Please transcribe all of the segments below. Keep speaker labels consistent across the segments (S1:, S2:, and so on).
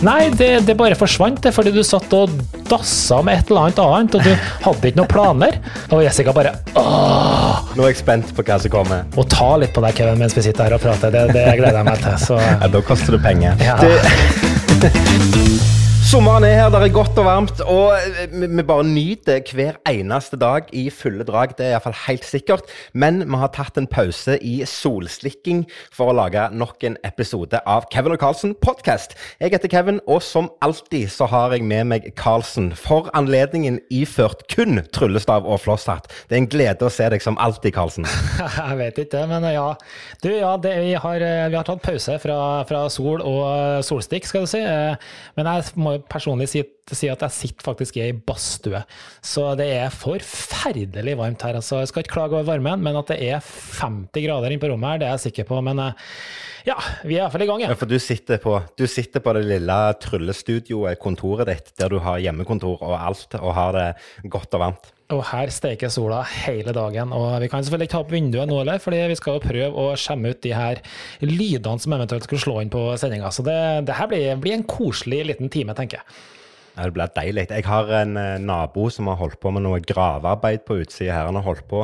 S1: Nei, det, det bare forsvant, det, fordi du satt og dassa med et eller annet annet, og du hadde ikke noen planer. Og Jessica bare åh!
S2: Nå er jeg spent på hva som kommer.
S1: Og ta litt på deg, Kevin, mens vi sitter her og prater. Det, det gleder jeg meg til. Så
S2: Ja, da koster det penger.
S1: Ja.
S2: Det... Sommeren er her, det er godt og varmt, og eh, vi bare nyter hver eneste dag i fulle drag. Det er iallfall helt sikkert. Men vi har tatt en pause i solslikking for å lage nok en episode av Kevin og Carlsen podcast. Jeg heter Kevin, og som alltid så har jeg med meg Carlsen. For anledningen iført kun tryllestav og flosshatt. Det er en glede å se deg som alltid, Carlsen.
S1: jeg vet ikke, men ja. Du, ja, det, vi, har, eh, vi har tatt pause fra, fra sol og eh, solstikk, skal du si. Eh, Men jeg må jo personlig si, si at jeg sitter faktisk i ei badstue. Så det er forferdelig varmt her. Altså, jeg skal ikke klage over varmen, men at det er 50 grader inne på rommet her, det er jeg sikker på. Men eh, ja, vi er iallfall i gang,
S2: Ja,
S1: ja.
S2: for du sitter, på, du sitter på det lille tryllestudioet, kontoret ditt, der du har hjemmekontor og alt, og har det godt og varmt.
S1: Og her steker sola hele dagen. Og vi kan selvfølgelig ikke ta opp vinduet nå heller, fordi vi skal prøve å skjemme ut de her lydene som eventuelt skulle slå inn på sendinga. Så det, det her blir, blir en koselig liten time, tenker jeg.
S2: Ja, det blir deilig. Jeg har en eh, nabo som har holdt på med noe gravearbeid på utsida her. Han har holdt på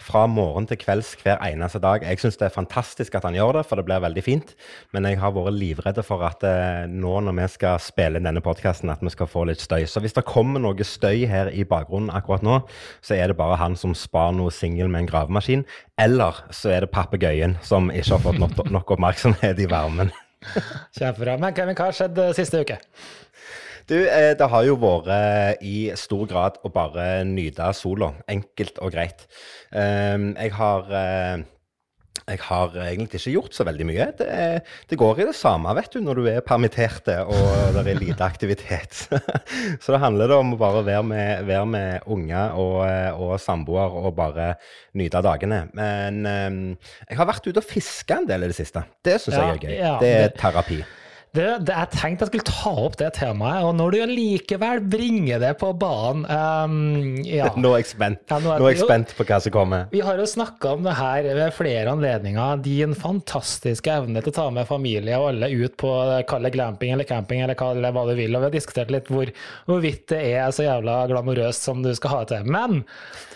S2: fra morgen til kvelds hver eneste dag. Jeg syns det er fantastisk at han gjør det, for det blir veldig fint. Men jeg har vært livredd for at eh, nå når vi skal spille inn denne podkasten, at vi skal få litt støy. Så hvis det kommer noe støy her i bakgrunnen akkurat nå, så er det bare han som spar noe singel med en gravemaskin. Eller så er det papegøyen som ikke har fått nok, nok oppmerksomhet i varmen.
S1: Kjempebra. Men Kevin, hva har skjedd eh, siste uke?
S2: Du, eh, det har jo vært eh, i stor grad å bare nyte sola. Enkelt og greit. Um, jeg har eh, jeg har egentlig ikke gjort så veldig mye. Det, det går i det samme vet du, når du er permitterte og det er lite aktivitet. så det handler om å bare være med, være med unger og, og samboer og bare nyte dagene. Men um, jeg har vært ute og fiska en del i det siste. Det syns
S1: Ja,
S2: jeg er gøy.
S1: ja,
S2: det er terapi.
S1: Det, det, jeg tenkte jeg skulle ta opp det temaet, og når du likevel bringer det på banen um, ja.
S2: Nå er jeg spent.
S1: Ja, nå er-
S2: Nå er jeg spent på hva som kommer.
S1: Vi har jo snakka om det her ved flere anledninger. Din fantastiske evne til å ta med familie og alle ut på kall det glamping eller camping eller kall det hva du vil. Og vi har diskutert litt hvor, hvorvidt det er så jævla glamorøst som du skal ha det til. Men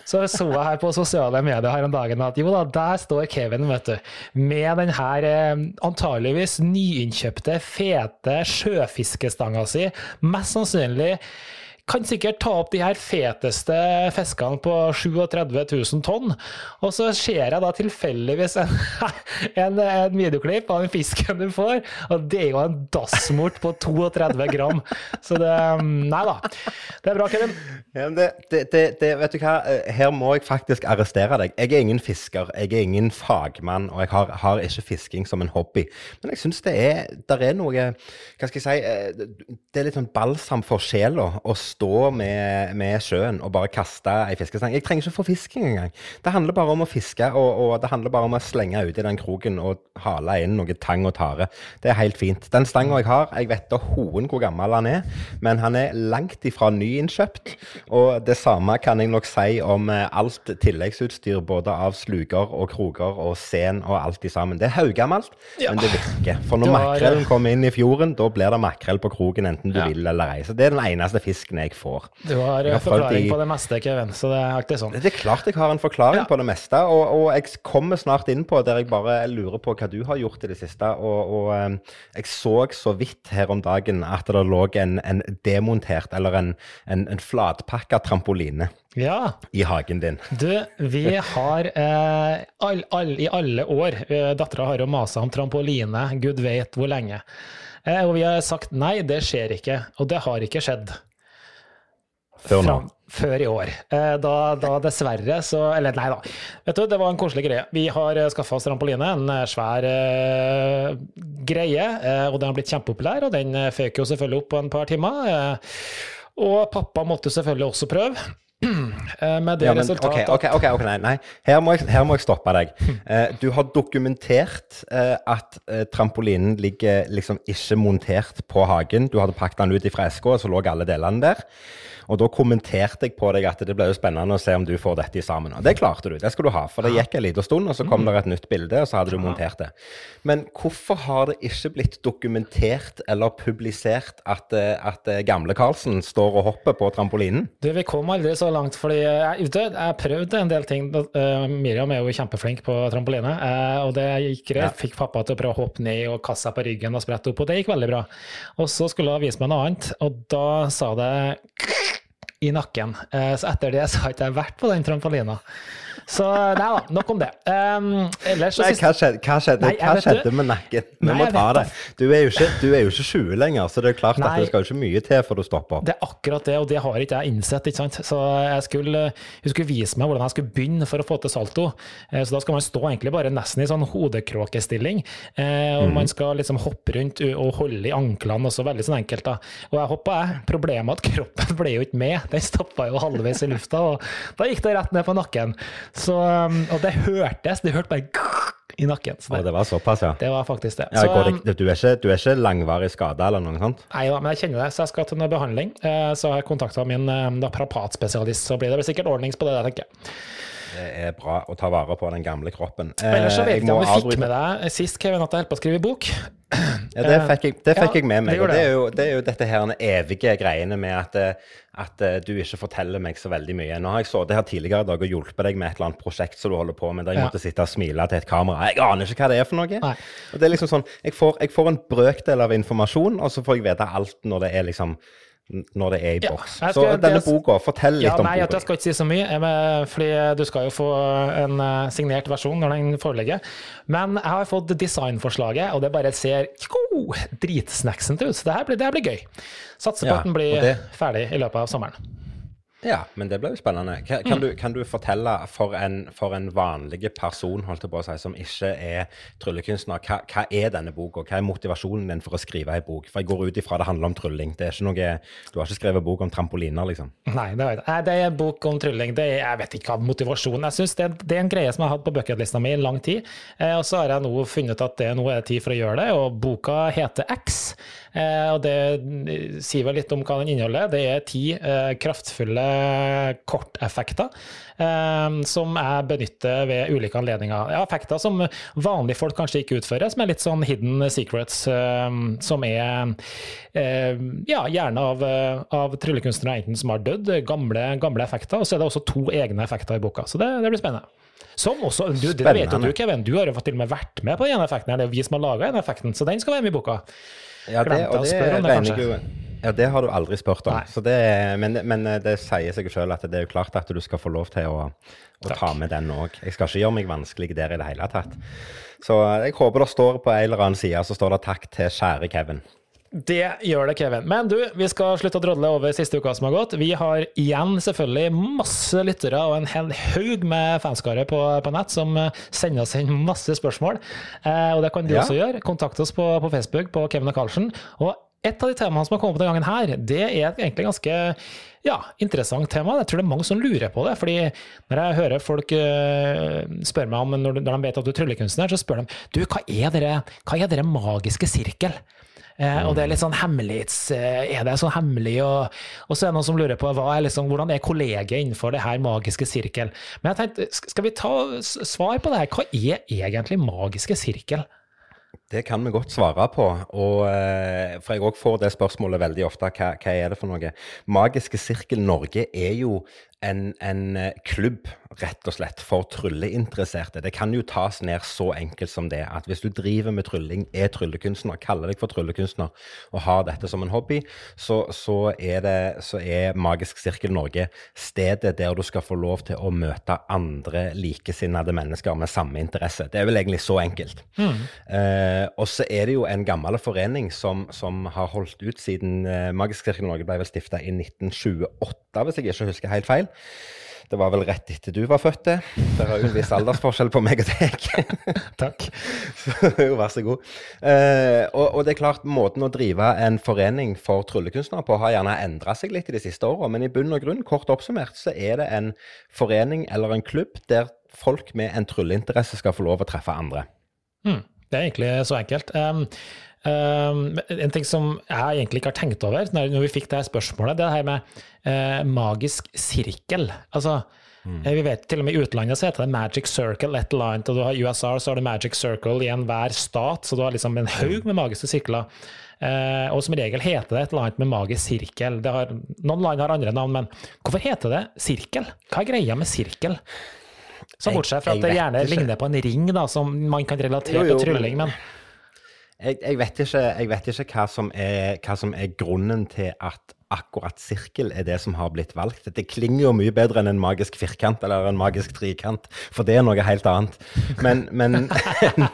S1: så så jeg her på sosiale medier her om dagen at jo da, der står Kevin, vet du, med den her eh, antageligvis nyinnkjøpte, fete sjøfiskestanga si. Mest sannsynlig kan sikkert ta opp de her feteste fiskene på 37 000 tonn. Og så ser jeg da tilfeldigvis en, en, en videoklipp av den fisken du får, og det er jo en dassmort på 32 gram. Så det Nei da. Det er bra, Kevin.
S2: Ja, det, det, det, vet du hva, Eh, her må jeg faktisk arrestere deg. Jeg er ingen fisker, jeg er ingen fagmann, og jeg har, har ikke fisking som en hobby. Men jeg syns det er, der er noe Hva skal jeg si eh, Det er litt sånn balsam for sjela å stå med, med sjøen og bare kaste ei fiskestang. Jeg trenger ikke få fisking engang. Det handler bare om å fiske, og, og det handler bare om å slenge uti den kroken og hale inn noe tang og tare. Det er helt fint. Den stanga jeg har, jeg vet da hoen hvor gammel han er, men han er langt ifra nyinnkjøpt. Og det samme kan jeg nok si om eh, alt tilleggsutstyr, både av sluker og kroker og sen og alt i sammen. Det er haugammelt, men det virker. For når makrellen kommer inn i fjorden, da blir det makrell på kroken, enten du
S1: Ja.
S2: vil eller ei. Så det er den eneste fisken jeg får.
S1: Du har
S2: har
S1: forklaring
S2: i-
S1: på det meste, Kevin, så det er alltid sånn.
S2: Det er klart jeg har en forklaring
S1: Ja.
S2: på det meste, og, og jeg kommer snart inn på der jeg bare lurer på hva du har gjort i det siste. Og, og eh, jeg så så vidt her om dagen at det lå en, en demontert, eller en, en, en flatpakka trampoline
S1: Ja.
S2: i hagen din.
S1: Du, vi har eh, all, all, i alle år eh, Dattera har jo masa om trampoline, gud vet hvor lenge. Eh, og vi har sagt nei, det skjer ikke. Og det har ikke skjedd.
S2: Før nå.
S1: Fram- Før i år. Eh, da, da dessverre så Eller nei da. Vet du, det var en koselig greie. Vi har skaffa oss trampoline, en eh, svær eh, greie, eh, og den har blitt kjempepopulær. Og den eh, føk jo selvfølgelig opp på en par timer. Eh, og pappa måtte selvfølgelig også prøve. Eh, med det
S2: Ja, men,
S1: resultatet
S2: ok, ok, ok, nei, nei. Her, må jeg, her må jeg stoppe deg. Eh, du har dokumentert eh, at eh, trampolinen ligger liksom ikke montert på hagen. Du hadde pakket den ut fra eska, og så lå alle delene der. Og da kommenterte jeg på deg at det ble jo spennende å se om du får dette i sammen. Og det klarte du, det skal du ha. For det gikk en liten stund, og så kom det et nytt bilde, og så hadde du montert det. Men hvorfor har det ikke blitt dokumentert eller publisert at, eh, at eh, gamle Karlsen står og hopper på trampolinen?
S1: Du, vi kom aldri så langt, fordi jeg, ute, jeg prøvde en del ting. Uh, Miriam er jo kjempeflink på trampoline, og det gikk greit. Ja. Fikk pappa til å prøve å hoppe ned og kaste seg på ryggen og sprette opp, og det gikk veldig bra. Og så skulle hun vise meg noe annet, og da sa det i nakken. Uh, så etter det så har ikke jeg vært på den trampolina. Så nei da, nok om det. Um,
S2: ellers, nei, hva skjedde, hva skjedde, nei, hva skjedde med nakken? Vi nei, må ta det. Du er, ikke, du er, jo ikke, 20 lenger, så det er klart at det skal jo ikke mye til for å stoppe opp.
S1: Det er akkurat det, og det har ikke jeg innsett. ikke sant? Så jeg skulle, jeg skulle vise meg hvordan jeg skulle begynne for å få til salto. Eh, så da skal man stå egentlig bare nesten i sånn hodekråkestilling. Eh, og mm. man skal liksom hoppe rundt og holde i anklene også, veldig sånn enkelt. da. Og jeg hoppa, jeg. Problemet er at kroppen ble jo ikke med. Den stoppa jo halvveis i lufta, og da gikk det rett ned på nakken. Så, um, og det hørtes. Det hørte bare i nakken.
S2: Det, og det var såpass, ja?
S1: Det var faktisk det.
S2: Ja, så, um, det du, er ikke, du, er ikke, langvarig skada eller noe sånt?
S1: Nei da, men jeg kjenner det, så jeg skal til noe behandling. Eh, så har jeg kontakta min um, naprapatspesialist, så blir det sikkert ordnings på det, tenker jeg.
S2: Det er bra å ta vare på den gamle kroppen.
S1: Ellers så vet jeg, jeg om du fikk med deg sist, Kevin, at jeg holdt på å skrive bok.
S2: Ja, det fikk jeg, det fikk ja, jeg med meg. Det, det. Det, er jo, det, er jo, dette her evige greiene med at, eh, at, eh, du ikke forteller meg så veldig mye. Nå har jeg sittet her tidligere i dag og hjulpet deg med et eller annet prosjekt som du holder på med, der jeg ja. måtte sitte og smile til et kamera. Jeg aner ikke hva det er for noe. Nei. Og det er liksom sånn, jeg får, jeg får en brøkdel av informasjon, og så får jeg vite alt når det er liksom når det er i boks. Ja, så denne boka, fortell litt ja, om
S1: nei, boka. Jeg skal ikke si så mye, fordi du skal jo få en eh, signert versjon når den foreligger. Men jeg har fått designforslaget, og det bare ser dritsnacksent ut. Så det her blir, det her blir gøy. Satser på ja, at den blir ferdig i løpet av sommeren.
S2: Ja, men det blir jo spennende. Kan, kan, mm. du, kan du, fortelle for en, for en, vanlig person holdt på å si, som ikke er tryllekunstner, hva, hva er denne boka? Hva er motivasjonen din for å skrive ei bok? For jeg går ut ifra det handler om trylling. Det er ikke noe, Du har ikke skrevet bok om trampoliner, liksom?
S1: Nei, det, er, det er en bok om trylling. Det jeg vet ikke hva motivasjonen Jeg synes det, det, er en greie som jeg har hatt på bucketlista mi i lang tid. Eh, og så har jeg nå funnet at det nå er tid for å gjøre det, og boka heter X. Eh, og det eh, sier vel litt om hva den inneholder. Det er ti eh, kraftfulle korteffekter som jeg benytter ved ulike anledninger. Ja, effekter som vanlige folk kanskje ikke utfører, som er litt sånn hidden secrets, som er ja, gjerne av, av tryllekunstnere enten som har dødd, gamle, gamle effekter, og så er det også to egne effekter i boka. Så det, det blir spennende. Som også, du, det vet jo du, Kevin, du har jo til og med vært med på den effekten. Det er vi som har laga den effekten, så den skal være med i boka.
S2: Ja, det, og det, det, det ja, det har du aldri spurt om. Det, men, men, eh, det sier seg sjøl at det er jo klart at du skal få lov til å, å ta med den òg. Jeg skal ikke gjøre meg vanskelig der i det hele tatt. Så eh, jeg håper det står på en eller annen side så står det 'takk til kjære Kevin'.
S1: Det gjør det, Kevin. Men du, vi skal slutte å drodle over siste uka som har gått. Vi har igjen selvfølgelig masse lyttere og en hel haug med fanskare på, på, nett som eh, sender oss inn masse spørsmål. Eh, og det kan du ja. også gjøre. Kontakt oss på, på, Facebook på Kevin og Karlsen. Og et av de temaene som har kommet denne gangen her, det er egentlig ganske ja, interessant tema. Jeg tror det er mange som lurer på det. fordi når jeg hører folk uh, spørre meg om når, de vet at du er tryllekunstner, så spør de du, hva er dere, hva er dere magiske sirkel? Eh, og det er litt sånn hemmelighets... Eh, er det sånn hemmelig? Og, og, så er det noen som lurer på er liksom, hvordan er kollegiet innenfor det her magiske sirkel. Men jeg tenkte, skal vi ta svar på det her? Hva er egentlig magiske sirkel?
S2: Det kan vi godt svare på. Og, eh, for jeg òg får det spørsmålet veldig ofte. Hva, hva, er det for noe? Magiske Sirkel Norge er jo en, en, eh, klubb, rett og slett, for trylleinteresserte. Det kan jo tas ned så enkelt som det at hvis du driver med trylling, er tryllekunstner, kaller deg for tryllekunstner og har dette som en hobby, så, så, er, det, så er Magisk Sirkel Norge stedet der du skal få lov til å møte andre likesinnede mennesker med samme interesse. Det er vel egentlig så enkelt. Mm. Eh, og så er det jo en gammel forening som, som har holdt ut siden eh, Magisk Sirkel Norge ble vel stifta i 1928, hvis jeg ikke husker helt feil. Det var vel rett etter du var født. Det Det er jo en viss aldersforskjell på meg og deg.
S1: Takk.
S2: Så, jo, vær så god. Eh, og, og, det er klart, måten å drive en forening for tryllekunstnere på har gjerne endra seg litt i de siste åra, men i bunn og grunn, kort oppsummert, så er det en forening eller en klubb der folk med en trylleinteresse skal få lov å treffe andre.
S1: Mm, det er egentlig så enkelt. Um, Um, en ting som jeg egentlig ikke har tenkt over når, vi fikk det her spørsmålet, det er det her med uh, magisk sirkel. Altså, mm. Vi vet til og med i utlandet så heter det magic circle et eller annet, og du har USA så har du magic circle i enhver stat, så du har liksom en haug med magiske sirkler. Uh, og som regel heter det et eller annet med magisk sirkel. Har, noen land har andre navn, men hvorfor heter det sirkel? Hva er greia med sirkel? Så bortsett fra at det gjerne ligner på en ring da, som man kan relatere til trylling, men
S2: jeg, jeg, vet ikke, jeg, vet ikke, hva som, er, hva som er grunnen til at akkurat sirkel er det som har blitt valgt. Det klinger jo mye bedre enn en magisk firkant eller en magisk trikant, for det er noe helt annet. Men, men jeg,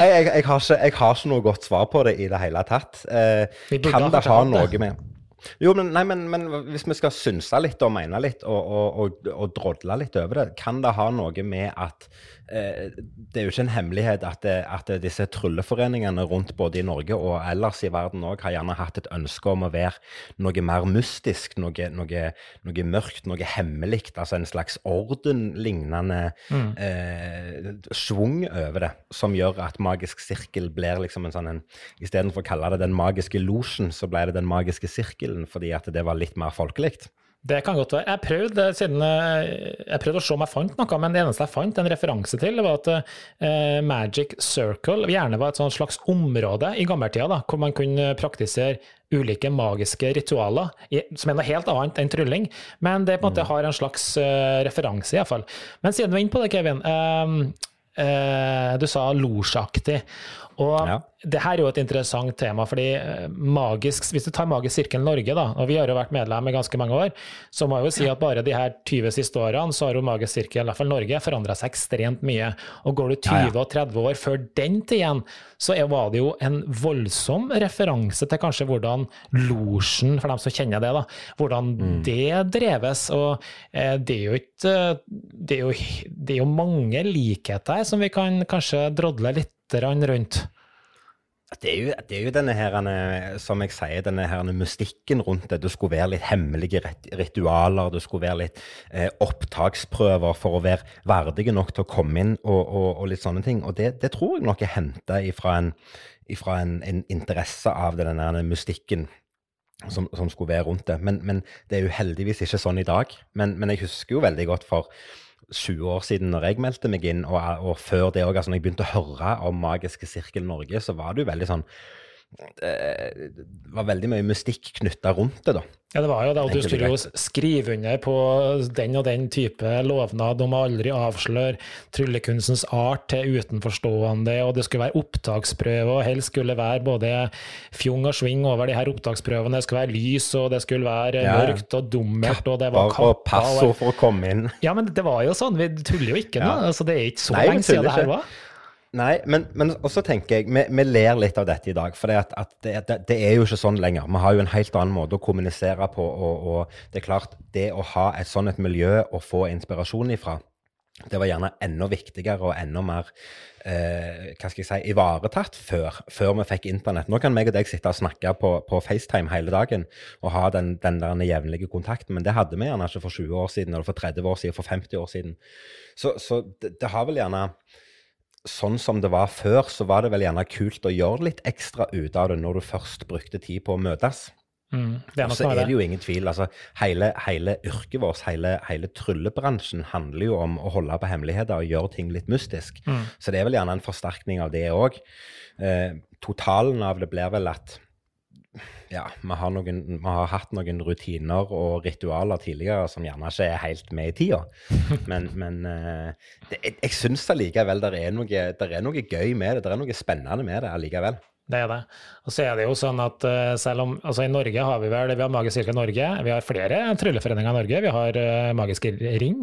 S2: jeg, har ikke, jeg, har ikke, noe godt svar på det i det hele tatt. Eh, kan det ha noe med jo, men, nei, men, men, hvis vi skal synse litt og mene litt og, og, og, og, drodle litt over det, kan det ha noe med at Det er jo ikke en hemmelighet at, det, at disse trylleforeningene rundt både i Norge og ellers i verden òg har gjerne hatt et ønske om å være noe mer mystisk, noe, noe, noe mørkt, noe hemmelig. Altså en slags ordenlignende mm. eh, svung over det, som gjør at magisk sirkel blir liksom en sånn en Istedenfor å kalle det den magiske losjen, så ble det den magiske sirkelen, fordi at det var litt mer folkelig?
S1: Det kan godt være. Jeg prøvde, siden, eh, jeg prøvde å se om jeg fant noe, men det eneste jeg fant en referanse til, var at eh, Magic Circle gjerne var et slags område i gammeltida hvor man kunne praktisere ulike magiske ritualer, som er noe helt annet enn trylling. Men det på en måte mm. har en slags uh, referanse, iallfall. Men siden du er inne på det, Kevin. Uh, uh, du sa losjaktig. Og ja. det her er jo et interessant tema, fordi eh, magisk, hvis du tar Magisk sirkel Norge, da, og vi har jo vært medlem i ganske mange år, så må jeg jo si at bare de her 20 siste årene så har jo Magisk sirkel, i hvert fall Norge, forandra seg ekstremt mye. Og går du 20 og 30 år før den tid igjen, så var det jo en voldsom referanse til kanskje hvordan losjen, for dem som kjenner det, da, hvordan mm. det dreves. Og eh, det er jo ikke det er jo, det er jo mange likheter som vi kan kanskje drodle litt rundt?
S2: Det er, jo, det er jo denne her, som jeg sier, denne her mystikken rundt det. Det skulle være litt hemmelige ritualer, det skulle være litt eh, opptaksprøver for å være verdige nok til å komme inn, og, og, og litt sånne ting. Og det, det tror jeg nok er henta ifra, en, ifra en, en, interesse av denne mystikken. Som, som, skulle være rundt det. Men, men, det er jo heldigvis ikke sånn i dag. Men, men jeg husker jo veldig godt for 20 år siden når jeg meldte meg inn, og, og før det òg, altså når jeg begynte å høre om Magiske sirkel Norge, så var det jo veldig sånn det var veldig mye mystikk knytta rundt det, da.
S1: Ja, det var jo det, og du skulle jo skrive under på den og den type lovnad om å aldri avsløre tryllekunstens art til utenforstående, og det skulle være opptaksprøve, og helst skulle være både fjong og sving over de her opptaksprøvene. Det skulle være lys, og det skulle være ja. mørkt og dummert, og det var
S2: kappa. Og passord for å komme inn.
S1: Ja, men det var jo sånn, vi tuller jo ikke nå. Ja. Altså, det er ikke så Nei, lenge siden det her var.
S2: Nei, men, men også tenker jeg, vi, vi, ler litt av dette i dag. For det, at det, det, det, er jo ikke sånn lenger. Vi har jo en helt annen måte å kommunisere på. Og, og det er klart, det å ha et sånn et miljø å få inspirasjon ifra, det var gjerne enda viktigere og enda mer eh, hva skal jeg si, ivaretatt før, før vi fikk internett. Nå kan meg og deg sitte og snakke på, på FaceTime hele dagen og ha den, den der jevnlige kontakten, men det hadde vi gjerne ikke for 20 år siden, eller for 30 år siden, for 50 år siden. Så, så det, det har vel gjerne sånn som det var før, så var det vel gjerne kult å gjøre litt ekstra ut av det når du først brukte tid på å møtes. Mm, og så er det jo ingen tvil. altså Hele, hele yrket vårt, hele, hele, tryllebransjen, handler jo om å holde på hemmeligheter og gjøre ting litt mystisk. Mm. Så det er vel gjerne en forsterkning av det òg. Eh, totalen av det blir vel at ja, vi har, noen, vi har, hatt noen rutiner og ritualer tidligere som gjerne ikke er helt med i tida. Men, men eh, det, jeg, jeg syns allikevel det er, noe, det er noe gøy med det. Det er noe spennende med det allikevel.
S1: Det er det. Og så er det jo sånn at uh, selv om altså I Norge har vi vel vi har Magisk Kirke Norge, vi har flere trylleforeninger i Norge. Vi har uh, Magisk Ring,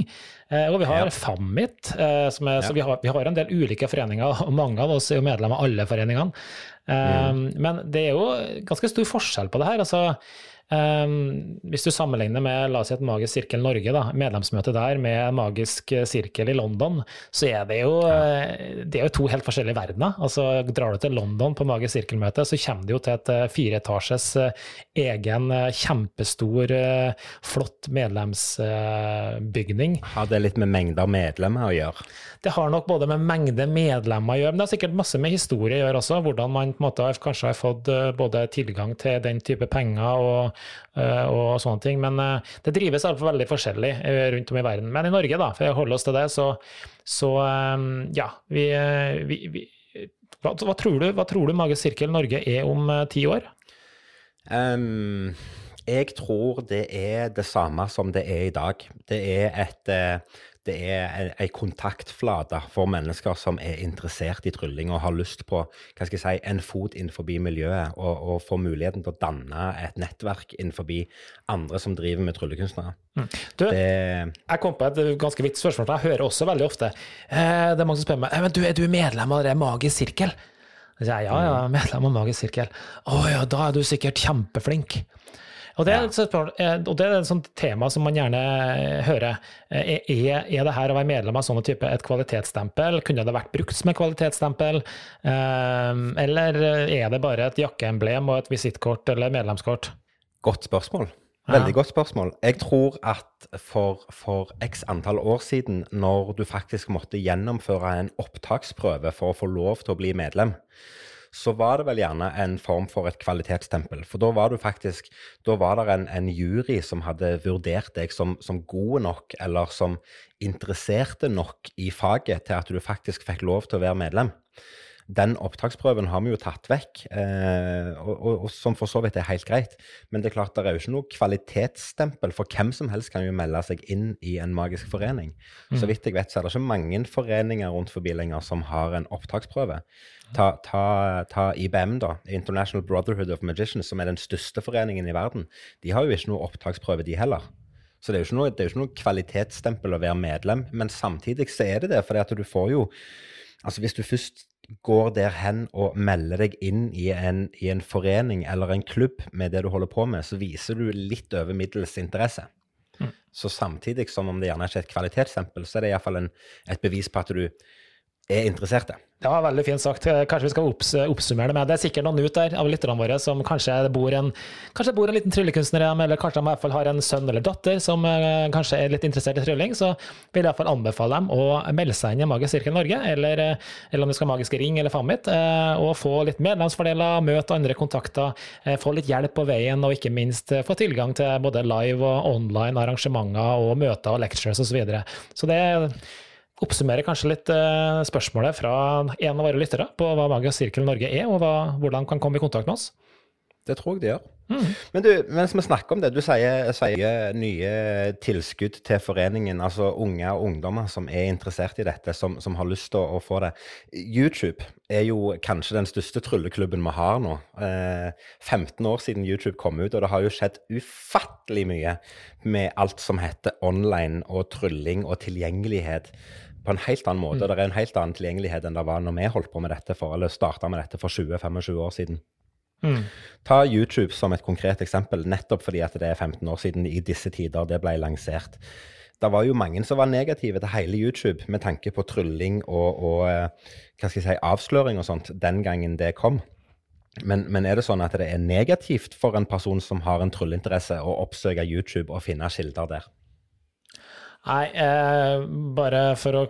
S1: uh, og vi har ja. Famit. Er, ja. Så vi har, vi har, en del ulike foreninger, og mange av oss er jo medlem av alle foreningene. Mm. Men det er jo ganske stor forskjell på det her. altså Um, hvis du sammenligner med la oss si et Magisk sirkel Norge, da, medlemsmøtet der, med Magisk sirkel i London, så er det jo, ja. det er jo to helt forskjellige verdener. Altså, drar du til London på Magisk sirkel-møte, så kommer du jo til et fireetasjes egen kjempestor, flott medlemsbygning.
S2: Har det litt med mengder medlemmer å gjøre?
S1: Det har nok både med mengde medlemmer å gjøre, men det har sikkert masse med historie å gjøre også. Hvordan man på en måte kanskje har fått både tilgang til den type penger og Eh, og sånne ting. Men eh, det drives iallfall veldig forskjellig eh, rundt om i verden. Men i Norge, da, for å holde oss til det, så, så ja, vi, vi, vi hva, hva, tror du, hva tror du Magisk sirkel Norge er om ti år?
S2: Um, jeg tror det er det samme som det er i dag. Det er et det er ei kontaktflate for mennesker som er interessert i trylling og har lyst på hva skal jeg si, en fot innenfor miljøet, og, og får muligheten til å danne et nettverk innenfor andre som driver med tryllekunstnere.
S1: Mm. Du, det, jeg kom på et ganske vidt spørsmål. Jeg hører også veldig ofte eh, Det er mange som spør meg men du, er du medlem av det Magisk sirkel. Jeg sier ja, ja, medlem av Magisk sirkel. Å ja, da er du sikkert kjempeflink. Og det, er, eh, og det er et sånt tema som man gjerne eh, hører. Eh, er, er det her å være medlem av sånne type et kvalitetsstempel? Kunne det vært brukt som et kvalitetsstempel? Eller er det bare et jakkeemblem og et visittkort eller medlemskort?
S2: Godt spørsmål. Veldig godt spørsmål. Jeg tror at for, for, x antall år siden, når du faktisk måtte gjennomføre en opptaksprøve for å få lov til å bli medlem, så var det vel gjerne en form for et kvalitetsstempel. For da var du faktisk Da var det en, en jury som hadde vurdert deg som, som god nok, eller som interesserte nok i faget til at du faktisk fikk lov til å være medlem den opptaksprøven har vi jo tatt vekk, eh, og, og, og, som for så vidt er helt greit. Men det er klart det er jo ikke noe kvalitetsstempel, for hvem som helst kan jo melde seg inn i en magisk forening. Mm. Så vidt jeg vet, så er det ikke mange foreninger rundt forbi lenger som har en opptaksprøve. Ta, ta, ta, IBM, da, International Brotherhood of Magicians, som er den største foreningen i verden. De har jo ikke noe opptaksprøve, de heller. Så det er jo ikke noe, jo ikke noe kvalitetsstempel å være medlem, men samtidig så er det det, for du får jo Altså Hvis du først går der hen og melder deg inn i en, i en, forening eller en klubb med det du holder på med, så viser du litt over middels interesse. Mm. Så samtidig som om det gjerne ikke er et kvalitetsstempel, så er det iallfall et bevis på at du er interesserte.
S1: Var veldig fint sagt. Kanskje vi skal opps oppsummere det med Det er sikkert noen ut der av lytterne våre som kanskje bor en, kanskje bor en liten tryllekunstner i eller kanskje de i hvert fall har en sønn eller datter som uh, kanskje er litt interessert i trylling. Så vil jeg i hvert fall anbefale dem å melde seg inn i Magisk sirkel Norge, eller, uh, eller, om de skal Magiske ring eller Famit, mitt, og få litt medlemsfordeler, møte andre kontakter, få litt hjelp på veien, og ikke minst få tilgang til både live og online arrangementer og møter og lectures osv. Så, videre. så det er oppsummerer kanskje litt uh, spørsmålet fra en av våre lyttere på hva Magisk sirkel Norge er, og hva, hvordan kan komme i kontakt med oss.
S2: Det tror jeg det gjør. Mm. Men du, mens vi snakker om det, du sier, sier, nye tilskudd til foreningen, altså unge og ungdommer som er interessert i dette, som, som har lyst til å, å, få det. YouTube er jo kanskje den største trylleklubben vi har nå. Eh, 15 år siden YouTube kom ut, og det har jo skjedd ufattelig mye med alt som heter online og trylling og tilgjengelighet på en helt annen måte. Mm. Det er en helt annen tilgjengelighet enn det var når vi holdt på med dette for, eller starta med dette for 20-25 år siden. Mm. Ta YouTube som et konkret eksempel, nettopp fordi at det er 15 år siden i disse tider det ble lansert. Det var jo mange som var negative til hele YouTube med tanke på trylling og, og eh, hva skal jeg si, avsløring og sånt den gangen det kom. Men, men, er det sånn at det er negativt for en person som har en trylleinteresse, å oppsøke YouTube og finne kilder der?
S1: Nei, eh, bare for å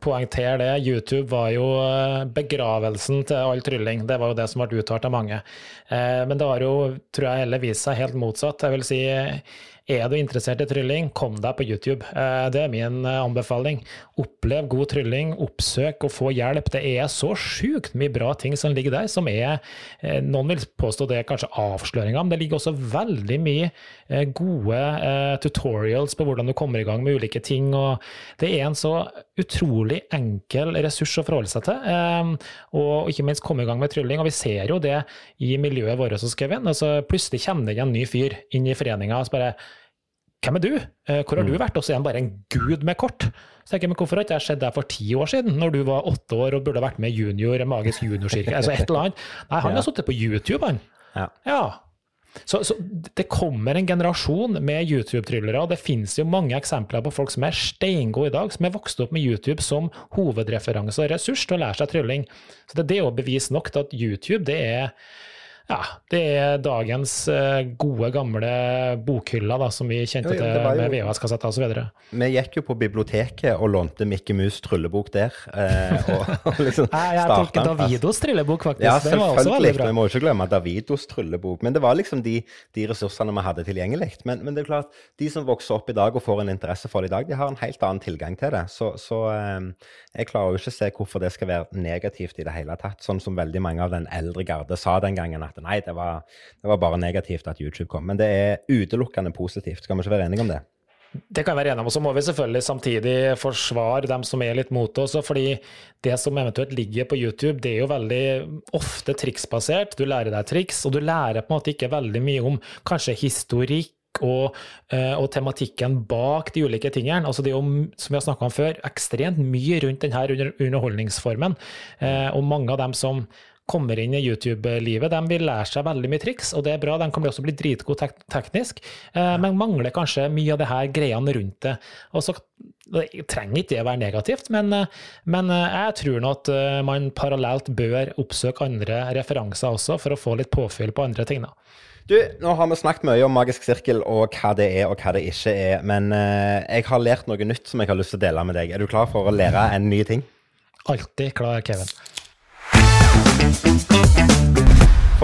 S1: poengtere det, YouTube var jo eh, begravelsen til all trylling. Det var jo det som ble uttalt av mange. Eh, men det har jo, tror jeg, heller vist seg helt motsatt. Jeg vil si er du interessert i trylling, kom deg på YouTube. Eh, det er min eh, anbefaling. Opplev god trylling, oppsøk og få hjelp. Det er så sjukt mye bra ting som ligger der, som er eh, Noen vil påstå det er kanskje avsløringer, men det ligger også veldig mye gode tutorials på hvordan du kommer i gang med ulike ting. og Det er en så utrolig enkel ressurs å forholde seg til, og ikke minst komme i gang med trylling. og Vi ser jo det i miljøet vårt hos Kevin. altså Plutselig kommer det en ny fyr inn i foreninga. bare hvem er du? Eh, hvor har du mm. vært? Og så er han bare en gud med kort. Så tenker jeg, men Hvorfor har ikke jeg sett deg for ti år siden, når du var åtte år og burde vært med junior, magisk juniorkirke? altså et eller annet. Nei, han ja. har sittet på YouTube, han. Ja. ja. Så, så, det kommer en generasjon med YouTube-tryllere. og Det finnes jo mange eksempler på folk som er steingode i dag, som er vokst opp med YouTube som hovedreferanse og ressurs til å lære seg trylling. Så det, det er jo bevis nok til at YouTube det er ja, det er dagens uh, gode, gamle bokhylla da, som vi kjente jo, jo, til med VHS-kassetter osv.
S2: Vi gikk jo på biblioteket og lånte Mikke Mus tryllebok der. Eh, og,
S1: og liksom jeg, jeg tok Davidos tryllebok, faktisk.
S2: Ja, selvfølgelig. Vi må ikke glemme Davidos tryllebok. Men det var liksom de, de ressursene vi hadde tilgjengelig. Men, men, det er klart, de som vokser opp i dag og får en interesse for det i dag, de har en helt annen tilgang til det. Så, så eh, jeg klarer jo ikke å se hvorfor det skal være negativt i det hele tatt. Sånn som veldig mange av den eldre garde sa den gangen. at at nei, det var, det var bare negativt at YouTube kom. Men det er utelukkende positivt. Skal vi ikke være enige om det?
S1: Det kan jeg være enig om. Og så må vi selvfølgelig samtidig forsvare dem som er litt mot oss. fordi det som eventuelt ligger på YouTube, det er jo veldig ofte triksbasert. Du lærer deg triks, og du lærer på en måte ikke veldig mye om kanskje historikk og, eh, og, tematikken bak de ulike tingene. Altså det er jo, som vi har snakka om før, ekstremt mye rundt denne underholdningsformen. Eh, og mange av dem som kommer inn i YouTube-livet, de vil lære seg veldig mye triks, og det er bra. De kommer også bli dritgode tek teknisk, eh, men mangler kanskje mye av det her greiene rundt det. Og så det trenger ikke det å være negativt, men, eh, men eh, jeg tror nå at eh, man parallelt bør oppsøke andre referanser også, for å få litt påfyll på andre ting. da.
S2: Du, nå har vi snakket mye om magisk sirkel og hva det er og hva det ikke er. Men jeg har lært noe nytt som jeg har lyst til å dele med deg. Er du klar for å lære en ny ting?
S1: Alltid klar, Kevin.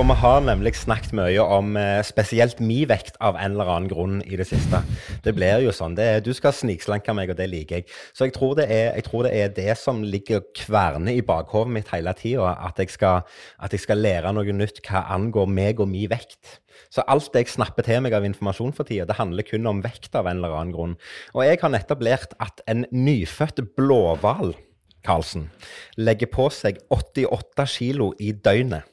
S2: For vi har nemlig snakket mye om eh, spesielt mi vekt av en eller annen grunn i det siste. Det blir jo sånn. Er, du skal snikslanke meg, og det liker jeg. Så jeg tror det er, tror det, er det, som ligger kverne i bakhovet mitt hele tida. At, at, jeg skal lære noe nytt hva angår meg og mi vekt. Så alt jeg snapper til meg av informasjon for tida, det handler kun om vekt av en eller annen grunn. Og jeg har nettopp lært at en nyfødt blåhval Karlsen, legger på seg 88 kilo i døgnet.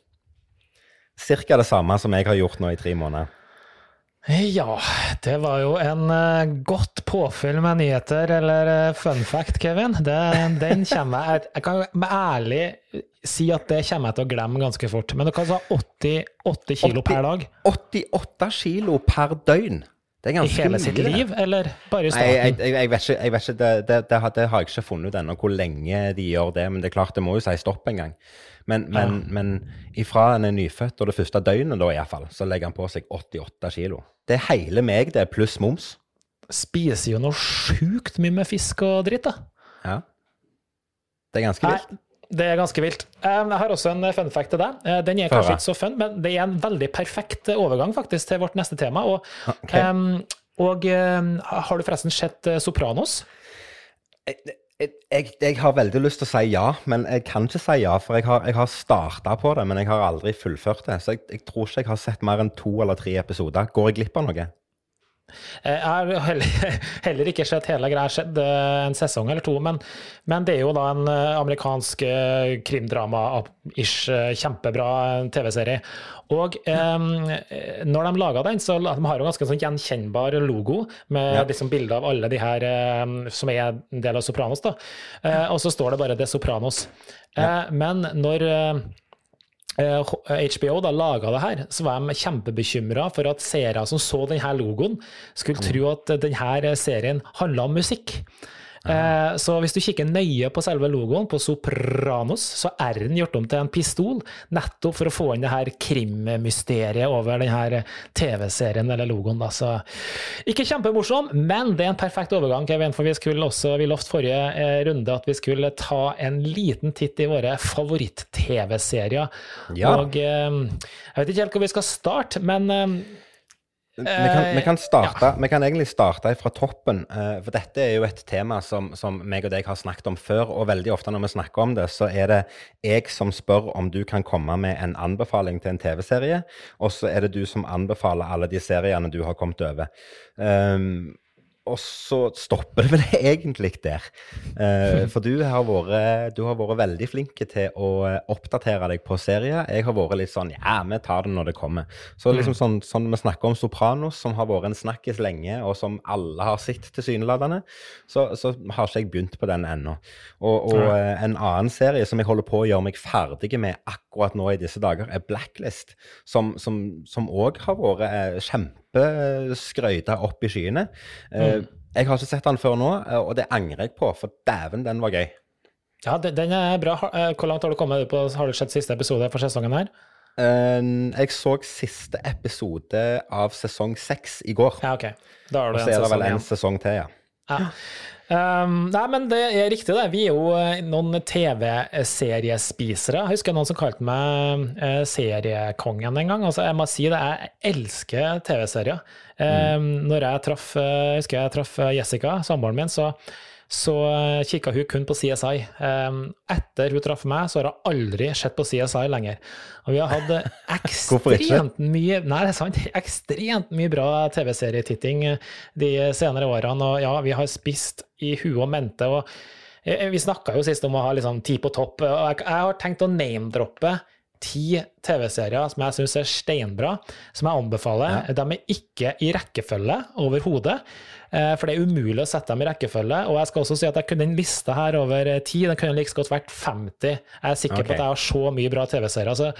S2: Cirka det samme som jeg har gjort nå i tre måneder.
S1: Ja, det var jo en uh, godt påfyll med nyheter, eller uh, fun fact, Kevin. Det, den kommer jeg Jeg kan med ærlig si at det kommer jeg til å glemme ganske fort. Men du kan sa 88 kilo 80, per dag.
S2: 88 kilo per døgn?
S1: I hele sitt liv, eller bare i
S2: starten? Nei, jeg, jeg, jeg, vet ikke. Jeg vet ikke det, det, det, har, det, har jeg ikke funnet ut ennå, hvor lenge de gjør det. Men det er klart, det må jo si stopp en gang. Men, men, ja. men ifra en er nyfødt, og det første døgnet da iallfall, så legger han på seg 88 kilo. Det er hele meg, det, er pluss moms.
S1: Spiser jo noe sjukt mye med fisk og dritt, da.
S2: Ja. Det er ganske vilt.
S1: Det er ganske vilt. Jeg har også en fun fact til deg. Eh, den er kanskje ikke så fun, men det er en veldig perfekt overgang faktisk til vårt neste tema. Og, okay. um, og um, har du forresten sett eh, Sopranos?
S2: Jeg, jeg, jeg, har veldig lyst til å si ja, men jeg kan ikke si ja. For jeg har, jeg har starta på det, men jeg har aldri fullført det. Så jeg, jeg tror ikke jeg har sett mer enn to eller tre episoder. Går jeg glipp av noe?
S1: Eh, jeg har heller, heller ikke sett hele greia, sett eh, en sesong eller to. Men, men, det er jo da en eh, amerikansk krimdrama-ish, kjempebra TV-serie. Og eh, når de laga den, så de har de ganske sånn gjenkjennbar logo med ja. liksom bilde av alle de her eh, som er en del av Sopranos. da. Eh, og så står det bare The Sopranos. Ja. men når HBO eh, da laga det her, så var de kjempebekymra for at seere som så denne logoen, skulle tro at denne serien handla om musikk. Eh, så hvis du kikker nøye på selve logoen, på Sopranos, så er den gjort om til en pistol, nettopp for å få inn det her krimmysteriet over den her TV-serien eller logoen. Da. Så ikke kjempemorsom, men det er en perfekt overgang, Kevin, for vi skulle også, vi lovte forrige eh, runde at vi skulle ta en liten titt i våre favoritt-TV-serier. Ja. Og eh, jeg vet ikke helt hvor vi skal starte, men
S2: vi kan, vi, kan starte, ja. vi kan, egentlig starte fra toppen. Uh, for dette er jo et tema som, som meg og deg har snakket om før. Og veldig ofte når vi snakker om det, så er det jeg som spør om du kan komme med en anbefaling til en TV-serie. Og så er det du som anbefaler alle de seriene du har kommet over. Um, og så stopper det vel egentlig der. Eh, for du har, vært, du har vært veldig flink til å eh, oppdatere deg på serier. Jeg har vært litt sånn ja, vi tar det når det kommer. Så liksom
S1: Mm.
S2: sånn, sånn vi snakker om Sopranos, som har vært en snakkis lenge, og som alle har sett tilsynelatende, så, så har ikke jeg begynt på den ennå. Og, og
S1: Nei.
S2: eh, en annen serie som jeg holder på å gjøre meg ferdig med akkurat nå i disse dager, er Blacklist, som òg som, som også har vært eh, kjempeskrøyta opp i skyene. Mm. Jeg har ikke sett den før nå, eh, og det angrer jeg på, for dæven, den var gøy.
S1: Ja, den er bra. Eh, Hvor langt har du kommet på? Har du sett siste episode for sesongen her?
S2: Eh, Jeg så siste episode av sesong seks i går.
S1: Ja, OK. Da har
S2: Og
S1: igjen.
S2: så er det vel en sesong til, ja.
S1: Ja. Um, nei, men det er riktig, det. Vi er jo eh, noen TV-seriespisere. Jeg husker noen som kalte meg eh, seriekongen en gang. Altså, jeg må si det, jeg elsker TV-serier. Um, Når jeg traff eh, jeg husker jeg traff eh, Jessica, samboeren min, så, så uh, kikka hun kun på CSI. Etter hun traff meg, så har hun aldri sett på CSI lenger. Og vi har hatt eh, ekstremt mye Nei, det er sant. Ekstremt mye bra TV-serietitting eh, de senere årene. Og ja, vi har spist i huet og mente. og eh, Vi snakka jo sist om å ha liksom ti på topp. og Jeg, har tenkt å name-droppe ti TV-serier som jeg syns er steinbra, som jeg anbefaler. De er ikke i rekkefølge overhodet. Eh, For det er umulig å sette dem i rekkefølge. Og jeg skal også si at jeg kunne den lista her over eh, ti, den kunne like godt vært 50. Jeg er sikker
S2: okay.
S1: på at jeg har så mye bra TV-serier. Så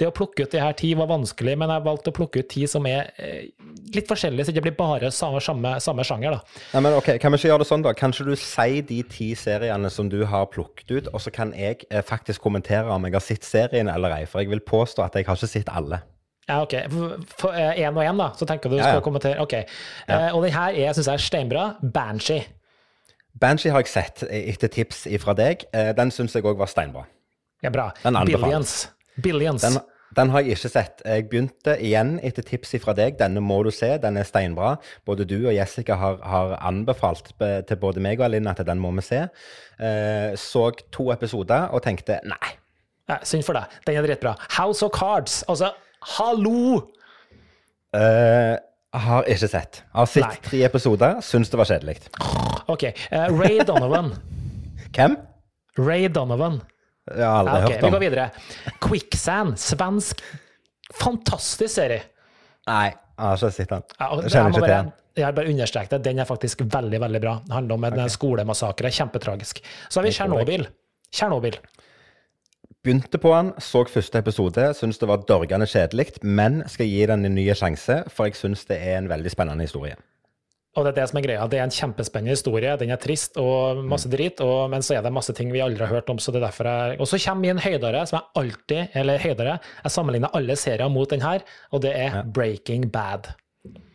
S1: det å plukke ut de her ti var vanskelig, men jeg valgte å plukke ut ti som er eh, litt forskjellige, så det ikke blir bare samme, samme, samme sjanger. da.
S2: Nei, men ok, Kan vi ikke gjøre det sånn, da? Kanskje du sier de ti seriene som du har plukket ut, og så kan jeg faktisk kommentere om jeg har sett serien eller ei? For jeg vil påstå at jeg har ikke sett alle.
S1: Ja, ok. Én og én, da, så tenker du du
S2: Ja, ja.
S1: skal kommentere. Ok. Eh, og den her er, syns jeg er steinbra. Banshee.
S2: Banshee har jeg sett eh, etter tips fra deg. Eh, Den syns jeg òg var steinbra.
S1: Ja, bra. Billions. Billions.
S2: Den, den har jeg ikke sett. Jeg begynte igjen etter tips fra deg. Denne må du se, den er steinbra. Både du og Jessica har, har anbefalt til både meg og Alinn at den må vi se. Uh, så to episoder og tenkte nei.
S1: Ja, synd for deg. Den er dritbra. House of Cards. Altså, hallo!
S2: Uh, har ikke sett. Har sett
S1: Nei.
S2: tre episoder, syns det var kjedelig.
S1: Ok. Uh, Ray Donovan.
S2: Hvem?
S1: Ray Donovan.
S2: Jeg har aldri
S1: Ja, ok,
S2: hørt
S1: Vi går videre. Quicksand. Svensk. Fantastisk serie.
S2: Nei, jeg har ikke sett den. Jeg kjenner ikke til den.
S1: jeg bare understreker det. Den er faktisk veldig veldig bra. Det handler om en skolemassakre. Kjempetragisk. Så har vi Tsjernobyl. Tsjernobyl.
S2: Begynte på den, så første episode, syns det var dørgende kjedelig, men skal gi den en ny sjanse, for jeg syns det er en veldig spennende historie.
S1: Og det er det som er greia. Det er en kjempespennende historie. Den er trist og
S2: Mm.
S1: masse drit, og, men så er det masse ting vi aldri har hørt om. så det er derfor jeg... Og så kommer min høydere, som jeg alltid Eller høydere. Jeg sammenligner alle serier mot den her, og det er Breaking Bad.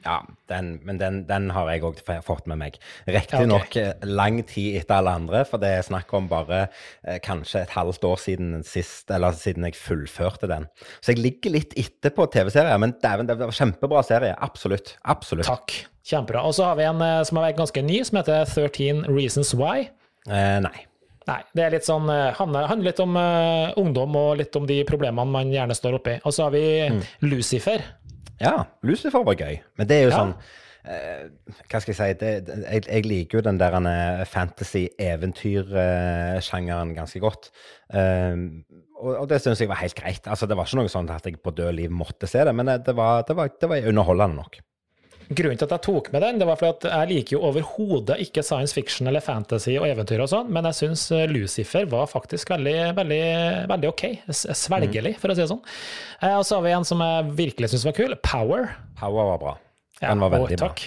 S2: Ja, den, men den, den har jeg òg fått med meg. Riktignok
S1: okay.
S2: nok lang tid etter alle andre, for det er snakk om bare eh, kanskje et halvt år siden sist, eller siden jeg fullførte den. Så jeg ligger litt etter på TV-serier, men dæven, det var kjempebra serie. Absolutt. Absolutt.
S1: Takk. Kjempebra. Og så har vi en som har vært ganske ny, som heter 13 Reasons Why.
S2: Eh, nei.
S1: Nei, det er litt sånn, eh, handler litt om uh, ungdom og litt om de problemene man gjerne står oppi. Og så har vi
S2: Mm.
S1: Lucifer.
S2: Ja, Lucifer var gøy, men det er jo
S1: Ja.
S2: sånn eh, Hva skal jeg si det, det, jeg, jeg liker jo den der eh, fantasy-eventyr-sjangeren ganske godt. Um, og, og det syns jeg var helt greit. Altså, Det var ikke noe sånn at jeg på død liv måtte se det, men eh, det var, det var, det var underholdende nok.
S1: Grunnen til at jeg tok med den, det var fordi at jeg liker jo overhodet ikke science fiction eller fantasy og eventyr og sånn, men jeg syns Lucifer var faktisk veldig, veldig, veldig ok. Svelgelig, for å si det sånn. Eh, Og så har vi en som jeg virkelig syns var kul. Power.
S2: Power var bra. Den var
S1: og
S2: veldig bra.
S1: takk.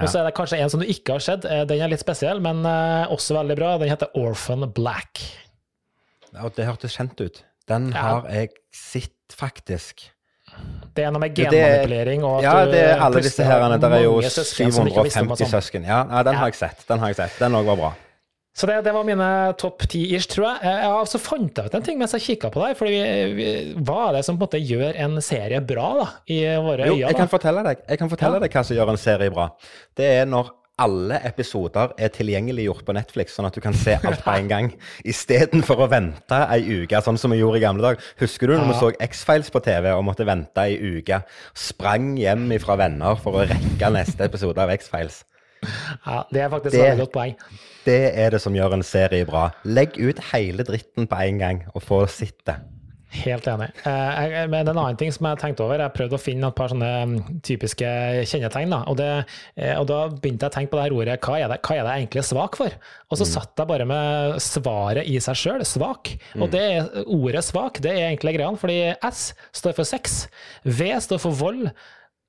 S1: Og så er det kanskje en som du ikke har sett. Eh, Den er litt spesiell, men eh, også veldig bra. Den heter Orphan Black.
S2: Og det hørtes kjent ut. Den
S1: Ja.
S2: har jeg sett, faktisk.
S1: Det er noe med genmanipulering og at
S2: Ja, det er alle disse herrene. Der er jo
S1: 750 søsken som ikke visste om at
S2: 750 søsken. Ja, ja, den har jeg sett. Den har jeg sett. Den òg var bra.
S1: Så det, det var mine topp ti-ish, tror jeg. Jeg Ja, så fant ut en ting mens jeg kikka på deg. Fordi vi, hva er det som på en måte gjør en serie bra, da? I våre
S2: Jo,
S1: øyne?
S2: jeg kan fortelle deg Jeg kan fortelle
S1: Ja.
S2: deg hva som gjør en serie bra. Det er når alle episoder er tilgjengeliggjort på Netflix, sånn at du kan se alt på en gang, istedenfor å vente ei uke, sånn som vi gjorde i gamle dager. Husker du når vi så X-Files på TV og måtte vente ei uke? Sprang hjem fra venner for å rekke neste episode av X-Files.
S1: Ja, det er faktisk
S2: Det-
S1: et godt poeng.
S2: Det er det som gjør en serie bra. Legg ut hele dritten på en gang, og få sett det.
S1: Helt enig. Eh, men en annen ting som jeg tenkte over, jeg prøvde å finne et par sånne mm, typiske kjennetegn. Da. Og, det, eh, og da begynte jeg å tenke på det her ordet hva er det, hva er det jeg egentlig er svak for? Og så satt jeg bare med svaret i seg sjøl, svak. Og det er, ordet svak det er egentlig greia, fordi S står for sex, V står for vold.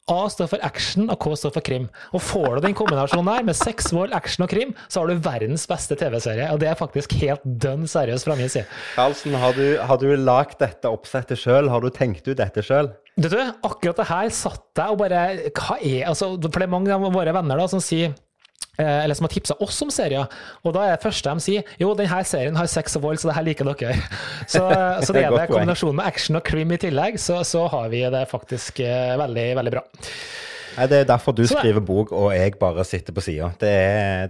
S1: A står for action, og K står for krim. Og får du den kombinasjonen der, med sex, vold, action og krim, så har du verdens beste TV-serie. Og det er faktisk helt dønn seriøst fra min side.
S2: Karlsen, har du, har du lagd dette oppsettet sjøl? Har du tenkt ut dette sjøl?
S1: Du, akkurat det her satt jeg og bare Hva er altså, For det er mange av våre venner da som sier eller som har tipsa oss om serier. Og da er det første de sier jo, denne serien har sex og vold, så det her liker dere. Så, så det er det kombinasjonen med action og krim i tillegg, så, så har vi det faktisk eh, veldig, veldig bra.
S2: Nei, Det er derfor du
S1: Så
S2: skriver bok, og jeg bare sitter på sida. Det,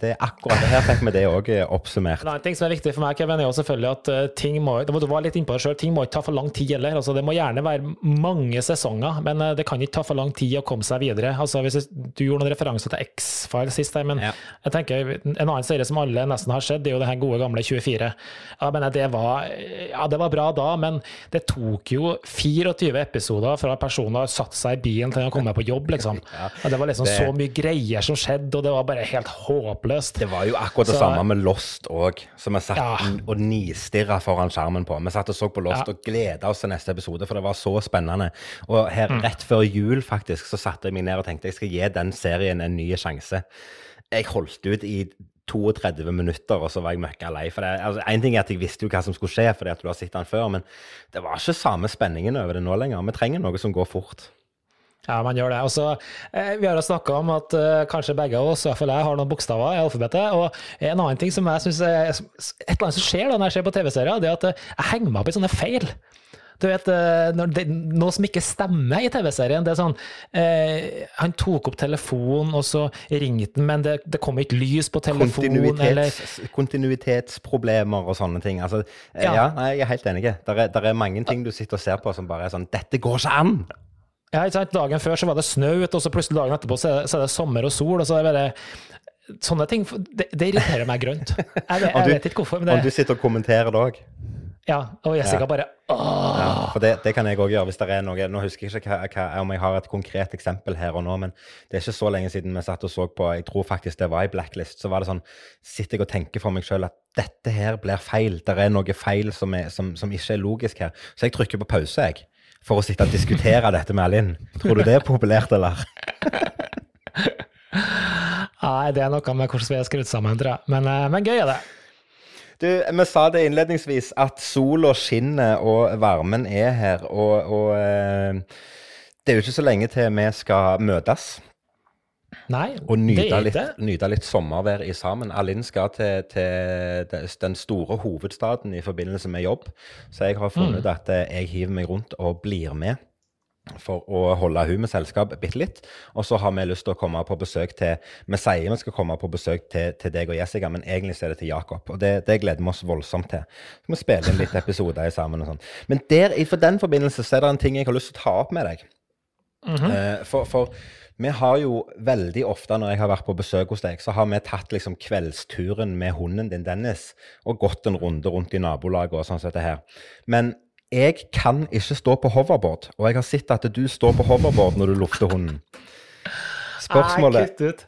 S2: det er akkurat det. Her fikk vi det òg oppsummert.
S1: En ting som er viktig for meg, Kevin, er jo selvfølgelig at eh, ting må det må- Du var litt innpå selv, ting må ikke ta for lang tid heller. Altså, det må gjerne være mange sesonger, men eh, det kan ikke ta for lang tid å komme seg videre. Altså, hvis Du gjorde noen referanser til X-Files sist, men
S2: Ja.
S1: jeg tenker en annen serie som alle nesten har sett, det er jo det her gode gamle 24. Ja, men det var, ja, det var bra da, men det tok jo 24 episoder fra personer satte seg i bilen til å komme på jobb, liksom. Og det var liksom
S2: det-
S1: så mye greier som skjedde, og det var bare helt håpløst.
S2: Det var jo akkurat det
S1: Så-
S2: samme med Lost òg, som vi satt
S1: Ja.
S2: og nistirra foran skjermen på. Vi satt og så på Lost
S1: Ja.
S2: og gleda oss til neste episode, for det var så spennende. Og her
S1: Mm.
S2: rett før jul faktisk, så satte jeg meg ned og tenkte jeg skal gi den serien en ny sjanse. Jeg holdt ut i 32 minutter, og så var jeg møkka lei. For det, altså, en ting er at jeg visste jo hva som skulle skje, fordi at du har sett den før, men det var ikke samme spenningen over det nå lenger. Vi trenger noe som går fort.
S1: Ja, man gjør det. Og så, eh, vi har snakka om at eh, kanskje begge av oss, i hvert fall jeg, har noen bokstaver i alfabetet. Og en annen ting som jeg synes er Et eller annet som skjer da når jeg ser på TV-serier, det er at eh, jeg henger meg opp i sånne feil. Du vet, eh, når det, Noe som ikke stemmer i TV-serien. det er sånn, eh, Han tok opp telefonen, og så ringte han, men det, det kom ikke lys på telefonen. eller...
S2: Kontinuitetsproblemer og sånne ting. Altså, ja.
S1: Ja.
S2: jeg er helt enig. Der er, er mange ting du sitter og ser på som bare er sånn Dette går ikke an!
S1: Ja, ikke sant? Dagen før så var det snø ute, og så plutselig dagen etterpå så er det, så er det sommer og sol. og så er det bare... Sånne ting, det, det irriterer meg grønt. Jeg, jeg
S2: du-
S1: vet ikke hvorfor, men
S2: Om du sitter og kommenterer det òg.
S1: ja, og Jessica bare åh.
S2: Ja, for det, det kan jeg òg gjøre hvis det er noe Nå husker jeg ikke hva, hva, om jeg har et konkret eksempel her og nå, men det er ikke så lenge siden vi satt og så på Jeg tror faktisk det var i Blacklist. Så var det sånn Sitter jeg og tenker for meg sjøl at dette her blir feil. Det er noe feil som, er, som, som ikke er logisk her. Så jeg trykker på pause, jeg. For å sitte og diskutere dette med Alinn. Tror du det er populært, eller?
S1: Nei, det er noe med hvordan vi er skrudd sammen, tror jeg. Men, eh, men gøy er det.
S2: Du, vi sa det innledningsvis at sola skinner og varmen er her. Og, og eh, det er jo ikke så lenge til vi skal møtes
S1: Nei,
S2: og nyte litt, nyte litt sommervær i sammen. Alinn skal til, til den store hovedstaden i forbindelse med jobb, så jeg har funnet ut at eh, jeg hiver meg rundt og blir med. For å holde hun med selskap bitte litt. Og så har vi lyst til å komme på besøk til Vi sier vi skal komme på besøk til, til deg og Jessica, men egentlig er det til Jakob. Og det, det gleder vi oss voldsomt til. Så vi spiller inn litt episoder sammen og sånn. Men der, i- for den forbindelse så er det en ting jeg har lyst til å ta opp med deg. Eh, for, for vi har jo veldig ofte når jeg har vært på besøk hos deg, så har vi tatt liksom kveldsturen med hunden din Dennis og gått en runde rundt i nabolaget og sånn som dette her. Men jeg kan ikke stå på hoverboard, og jeg har sett at du står på hoverboard når du lufter hunden. Spørsmålet,
S1: ut.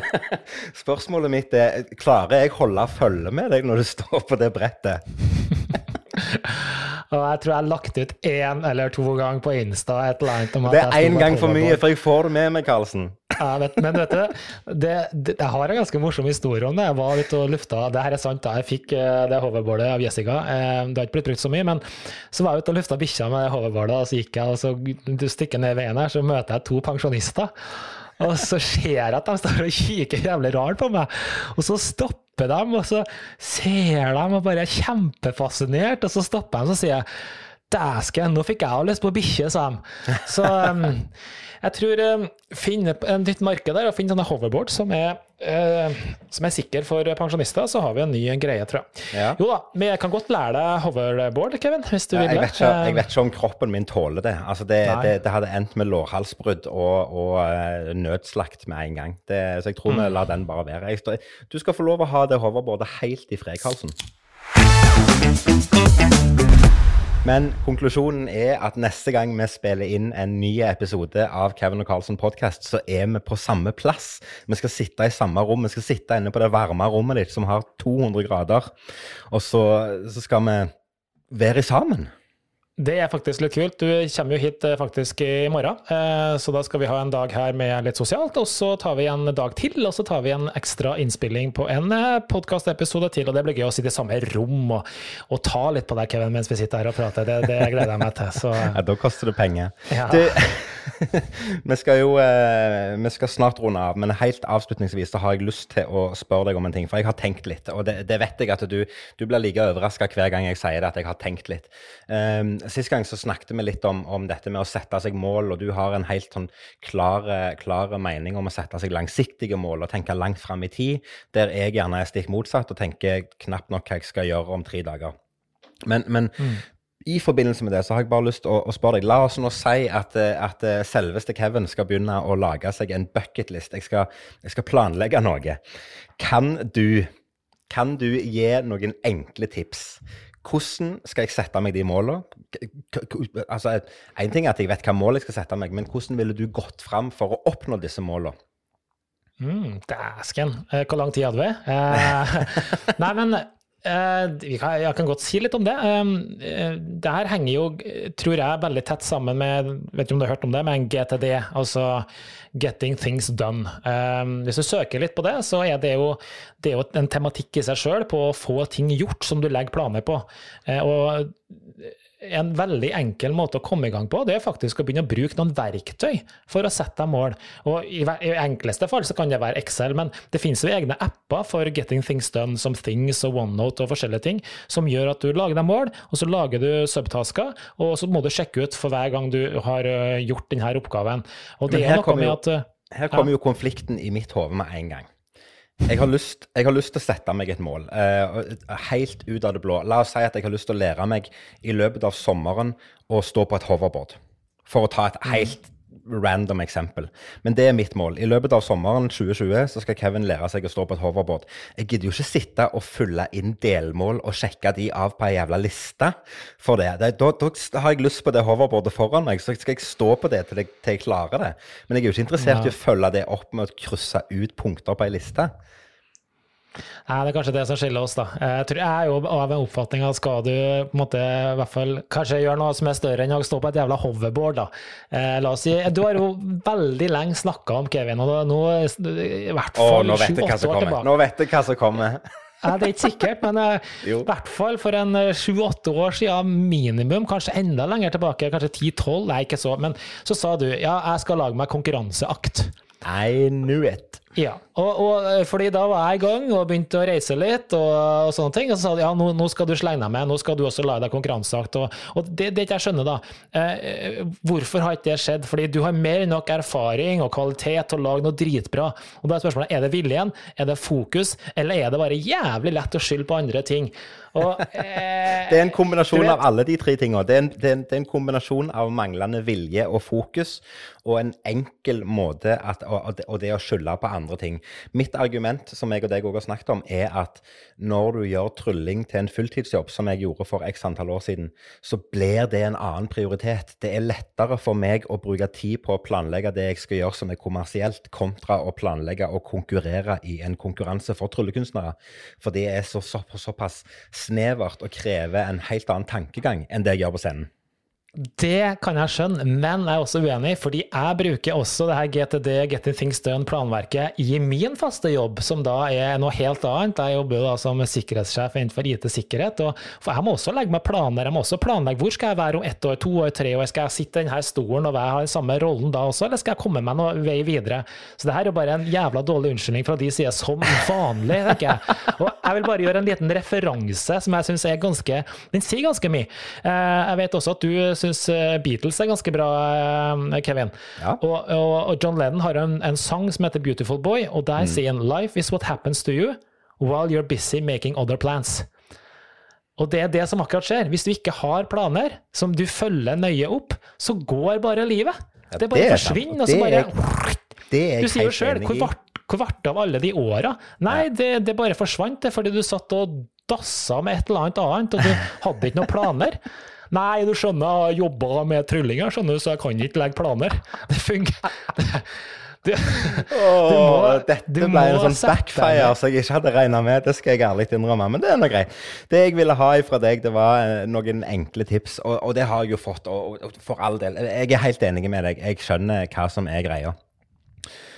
S2: spørsmålet mitt er klarer jeg holde følge med deg når du står på det brettet?
S1: Og jeg tror jeg har lagt ut én eller to ganger på Insta et eller annet om at
S2: Det er én gang for mye, for jeg får det med meg, Karlsen.
S1: Ja, vet, men vet du, det, det, jeg har en ganske morsom historie om det. Jeg var ute og lufta Det her er sant, da. jeg fikk eh, det hoverboardet av Jessica. Eh, Det har ikke blitt brukt så mye, men så var jeg ute og lufta bikkja med det hoverboardet, og så gikk jeg, og så stikker ned veien her, så møter jeg to pensjonister. Og så ser jeg at de står og kikker jævlig rart på meg, og så stopper de, og så ser de og bare er kjempefascinert, og så stopper de, og så sier jeg Dæsken, nå fikk jeg òg lyst på bikkje, sa de. Så um, jeg tror um, finne et nytt marked der og finne sånne hoverboard som er eh, som er sikker for pensjonister, så har vi en ny greie, tror jeg.
S2: Ja.
S1: Jo da, vi kan godt lære deg hoverboard, Kevin, hvis du vil
S2: Jeg vet, ikke, jeg vet ikke om kroppen min tåler det. Altså det, det, det hadde endt med lårhalsbrudd og, og eh, nødslakt med en gang. Det, så jeg tror vi lar den bare være. Står- du skal få lov å ha det hoverboardet helt i fred, Karlsen. Men konklusjonen er at neste gang vi spiller inn en ny episode av Kevin og Carlsen podcast, så er vi på samme plass. Vi skal sitte i samme rom. Vi skal sitte inne på det varme rommet ditt som har 200 grader. Og så, så skal vi være sammen.
S1: Det er faktisk litt kult. Du kommer jo hit eh, faktisk i morgen, eh, så da skal vi ha en dag her med litt sosialt, og så tar vi en dag til, og så tar vi en ekstra innspilling på en podkastepisode til, og det blir gøy å sitte i samme rom og, og ta litt på deg, Kevin, mens vi sitter her og prater. Det, det gleder jeg meg til. Så
S2: Ja, da koster det penger.
S1: Ja.
S2: Du, vi skal jo eh, vi skal snart runde av, men helt avslutningsvis så har jeg lyst til å spørre deg om en ting. For jeg har tenkt litt, og det, det vet jeg at du, du blir like overraska hver gang jeg sier det, at jeg har tenkt litt. Um, sist gang så snakket vi litt om, om dette med å sette seg mål, og du har en helt sånn klare mening om å sette seg langsiktige mål og tenke langt fram i tid, der jeg gjerne er stikk motsatt og tenker knapt nok hva jeg skal gjøre om tre dager. Men, men i forbindelse med det så har jeg bare lyst til å, å spørre deg. La oss nå si at, at eh, selveste Kevin skal begynne å lage seg en bucketlist. Jeg skal, jeg skal planlegge noe. Kan du, kan du gi noen enkle tips? Hvordan skal jeg sette meg de målene? Altså, Én ting er at jeg vet hva mål jeg skal sette meg, men hvordan ville du gått fram for å oppnå disse målene?
S1: Mm, Dæsken. Eh, Hvor lang tid hadde vi? Eh, nei, men jeg kan godt si litt om det. Eh, det her henger jo, eh, tror jeg, veldig tett sammen med vet ikke om du har hørt om det, med en GTD, altså Getting Things Done. Hvis du søker litt på det, så er det jo, det er jo en tematikk i seg sjøl på å få ting gjort som du legger planer på. Eh, og en veldig enkel måte å komme i gang på, det er faktisk å begynne å bruke noen verktøy for å sette deg mål. Og i, I enkleste fall så kan det være Excel, men det finnes jo egne apper for getting things done, som Things og OneNote og forskjellige ting, som gjør at du lager deg mål, og så lager du subtasker, og så må du sjekke ut for hver gang du har gjort denne oppgaven. Og det er noe
S2: kommer
S1: med at
S2: Her kommer jo konflikten i mitt hode med en gang. Jeg har, lyst, jeg har lyst til å sette meg et mål, uh, helt ut av det blå. La oss si at jeg har lyst til å lære meg i løpet av sommeren å stå på et hoverboard. For å ta et helt random eksempel. Men det er mitt mål. I løpet av sommeren 2020 så skal Kevin lære seg å stå på et hoverboard. Jeg gidder jo ikke sitte og fylle inn delmål og sjekke de av på ei jævla liste for det. da, da har jeg lyst på det hoverboardet foran meg, så skal jeg stå på det til jeg, til jeg klarer det. Men jeg er jo ikke interessert i å følge det opp med å krysse ut punkter på ei liste.
S1: Nei, det er kanskje det som skiller oss, da. Jeg, tror, jeg er jo av en oppfatning at skal du på en måte, i hvert fall, kanskje gjøre noe som er større enn å stå på et jævla hoverboard, da. Eh, la oss si, Du har jo veldig lenge snakka om Kevin, og nå i hvert fall sju-åtte år tilbake.
S2: Nå vet jeg hva som kommer.
S1: Ja, det er ikke sikkert, men eh, i hvert fall for en eh, sju-åtte år siden minimum, kanskje enda lenger tilbake, kanskje ti-tolv, nei, ikke så, men så sa du ja, jeg skal lage meg konkurranseakt.
S2: I knew it.
S1: Ja, og, og eh, fordi da var jeg i gang og begynte å reise litt og, og sånne ting. Og så sa de ja, nå, nå skal du slenge deg med, nå skal du også lage deg konkurranseakt. Og, og det, det ikke jeg skjønner, da. Eh, hvorfor har ikke det skjedd? Fordi du har mer enn nok erfaring og kvalitet til å lage noe dritbra. Og da er spørsmålet er det viljen, er det fokus, eller er det bare jævlig lett å skylde på andre ting? Og, eh,
S2: Det er en kombinasjon
S1: vet-
S2: av alle de tre tingene. Det er, en, det, er en, det er en kombinasjon av manglende vilje og fokus, og en enkel måte at, og og det å skylde på andre ting. Mitt argument, som jeg og deg også har snakket om, er at når du gjør trylling til en fulltidsjobb, som jeg gjorde for x antall år siden, så blir det en annen prioritet. Det er lettere for meg å bruke tid på å planlegge det jeg skal gjøre som er kommersielt, kontra å planlegge og konkurrere i en konkurranse for tryllekunstnere. For det er så, så, såpass snevert og krever en helt annen tankegang enn det jeg gjør på scenen.
S1: Det kan jeg skjønne, men jeg er også uenig, fordi jeg bruker også det her GTD, Getting Things Done-planverket i min faste jobb, som da er noe helt annet. Jeg jobber da som sikkerhetssjef innenfor IT-sikkerhet, og for jeg må også legge meg planer. Jeg må også planlegge hvor skal jeg være om ett år, to år, tre år. Skal jeg sitte i denne stolen og jeg har den samme rollen da også, eller skal jeg komme meg noe vei videre? Så det her er jo bare en jævla dårlig unnskyldning fra de sider, som vanlig, tenker jeg. Og jeg vil bare gjøre en liten referanse som jeg syns er ganske Den sier ganske mye. Eh, Jeg vet også at du syns Beatles er ganske bra, eh, Kevin.
S2: Ja.
S1: Og, og, og John Lennon har en, en sang som heter 'Beautiful Boy', og der sier han 'Life is what happens to you while you're busy making other plans'. Og det er det som akkurat skjer. Hvis du ikke har planer som du følger nøye opp, så går bare livet. det bare
S2: det er
S1: forsvinner, og så bare
S2: er- Det er
S1: Du sier jo sjøl, hvor ble det av alle de åra? Nei, det, det bare forsvant, det, fordi du satt og dassa med et eller annet annet, og du hadde ikke noen planer. Nei, du skjønner, jeg har jobba med tryllinger, skjønner du, så jeg kan ikke legge planer. Det fungerer. oh,
S2: du
S1: må-
S2: dette
S1: du
S2: ble en sånn backfire som jeg ikke hadde regna med. Det skal jeg ærlig innrømme, men det er nå greit. Det jeg ville ha fra deg, det var eh, noen enkle tips, og, og det har jeg jo fått. Og, og for all del, jeg er helt enig med deg. Jeg skjønner hva som er greia.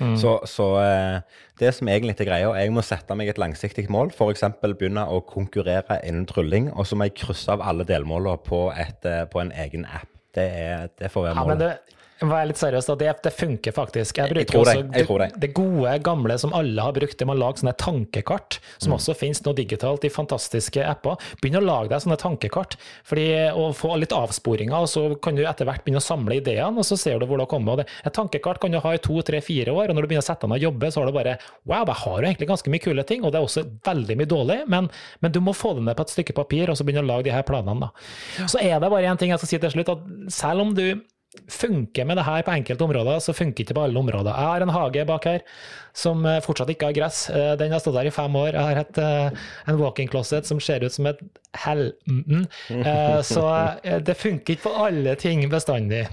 S1: Mm.
S2: Så, så eh, det som egentlig er greia, jeg må sette meg et langsiktig mål. F.eks. begynne å konkurrere innen trylling, og så må jeg krysse av alle delmålene på, eh, på en egen app. Det, er, det får være
S1: Ja,
S2: målet.
S1: det var litt seriøs, da. Det, det funker faktisk. Jeg bruker
S2: tror det,
S1: også
S2: jeg tror det.
S1: det gode, gamle som alle har brukt. Det med å lage sånne tankekart, som
S2: Mm.
S1: også finnes nå digitalt i fantastiske apper. Begynn å lage deg sånne tankekart, fordi å få litt avsporinger, og så kan du etter hvert begynne å samle ideene, og så ser du hvor. Og det, et tankekart kan du ha i to, tre, fire år, og når du begynner å sette deg ned og jobbe, så har du bare Wow, jeg har jo egentlig ganske mye kule ting, og det er også veldig mye dårlig, men, men du må få det ned på et stykke papir, og så begynne å lage de her planene, da. Så er det bare én ting jeg skal si til slutt, at selv om du funker med det her på enkelte områder, så funker ikke på alle områder. Jeg har en hage bak her som eh, fortsatt ikke har gress. Eh, Den har stått der i fem år. Jeg har et, eh, en walk-in closet som ser ut som et helm. Eh, Så det funker ikke på alle ting bestandig.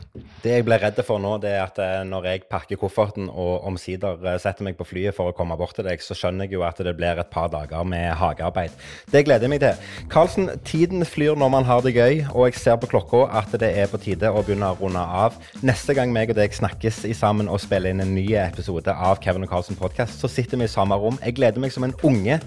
S2: Det jeg ble redd for nå, det er at når jeg pakker kofferten og omsider setter meg på flyet for å komme bort til deg, så skjønner jeg jo at det blir et par dager med hagearbeid. Det gleder jeg meg til. Karlsen, tiden flyr når man har det gøy, og jeg ser på klokka at det er på tide å begynne å runde av. Neste gang meg og deg snakkes i sammen og spiller inn en ny episode av Kevin og Carlsen podkast, så sitter vi i samme rom. Jeg gleder meg som en unge.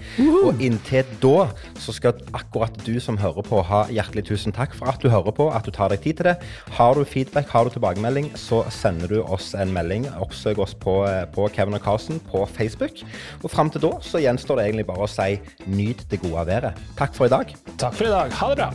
S2: Og inntil da så skal akkurat du som hører på, ha hjertelig tusen takk for at du hører på, at du tar deg tid til det. Har du feedback, har du tilbakemelding, så sender du oss en melding. Oppsøk oss på, eh, på Kevin og Carlsen på Facebook. Og fram til da så gjenstår det egentlig bare å si nyt det gode været. Takk for i dag.
S1: Takk for i dag. Ha det bra.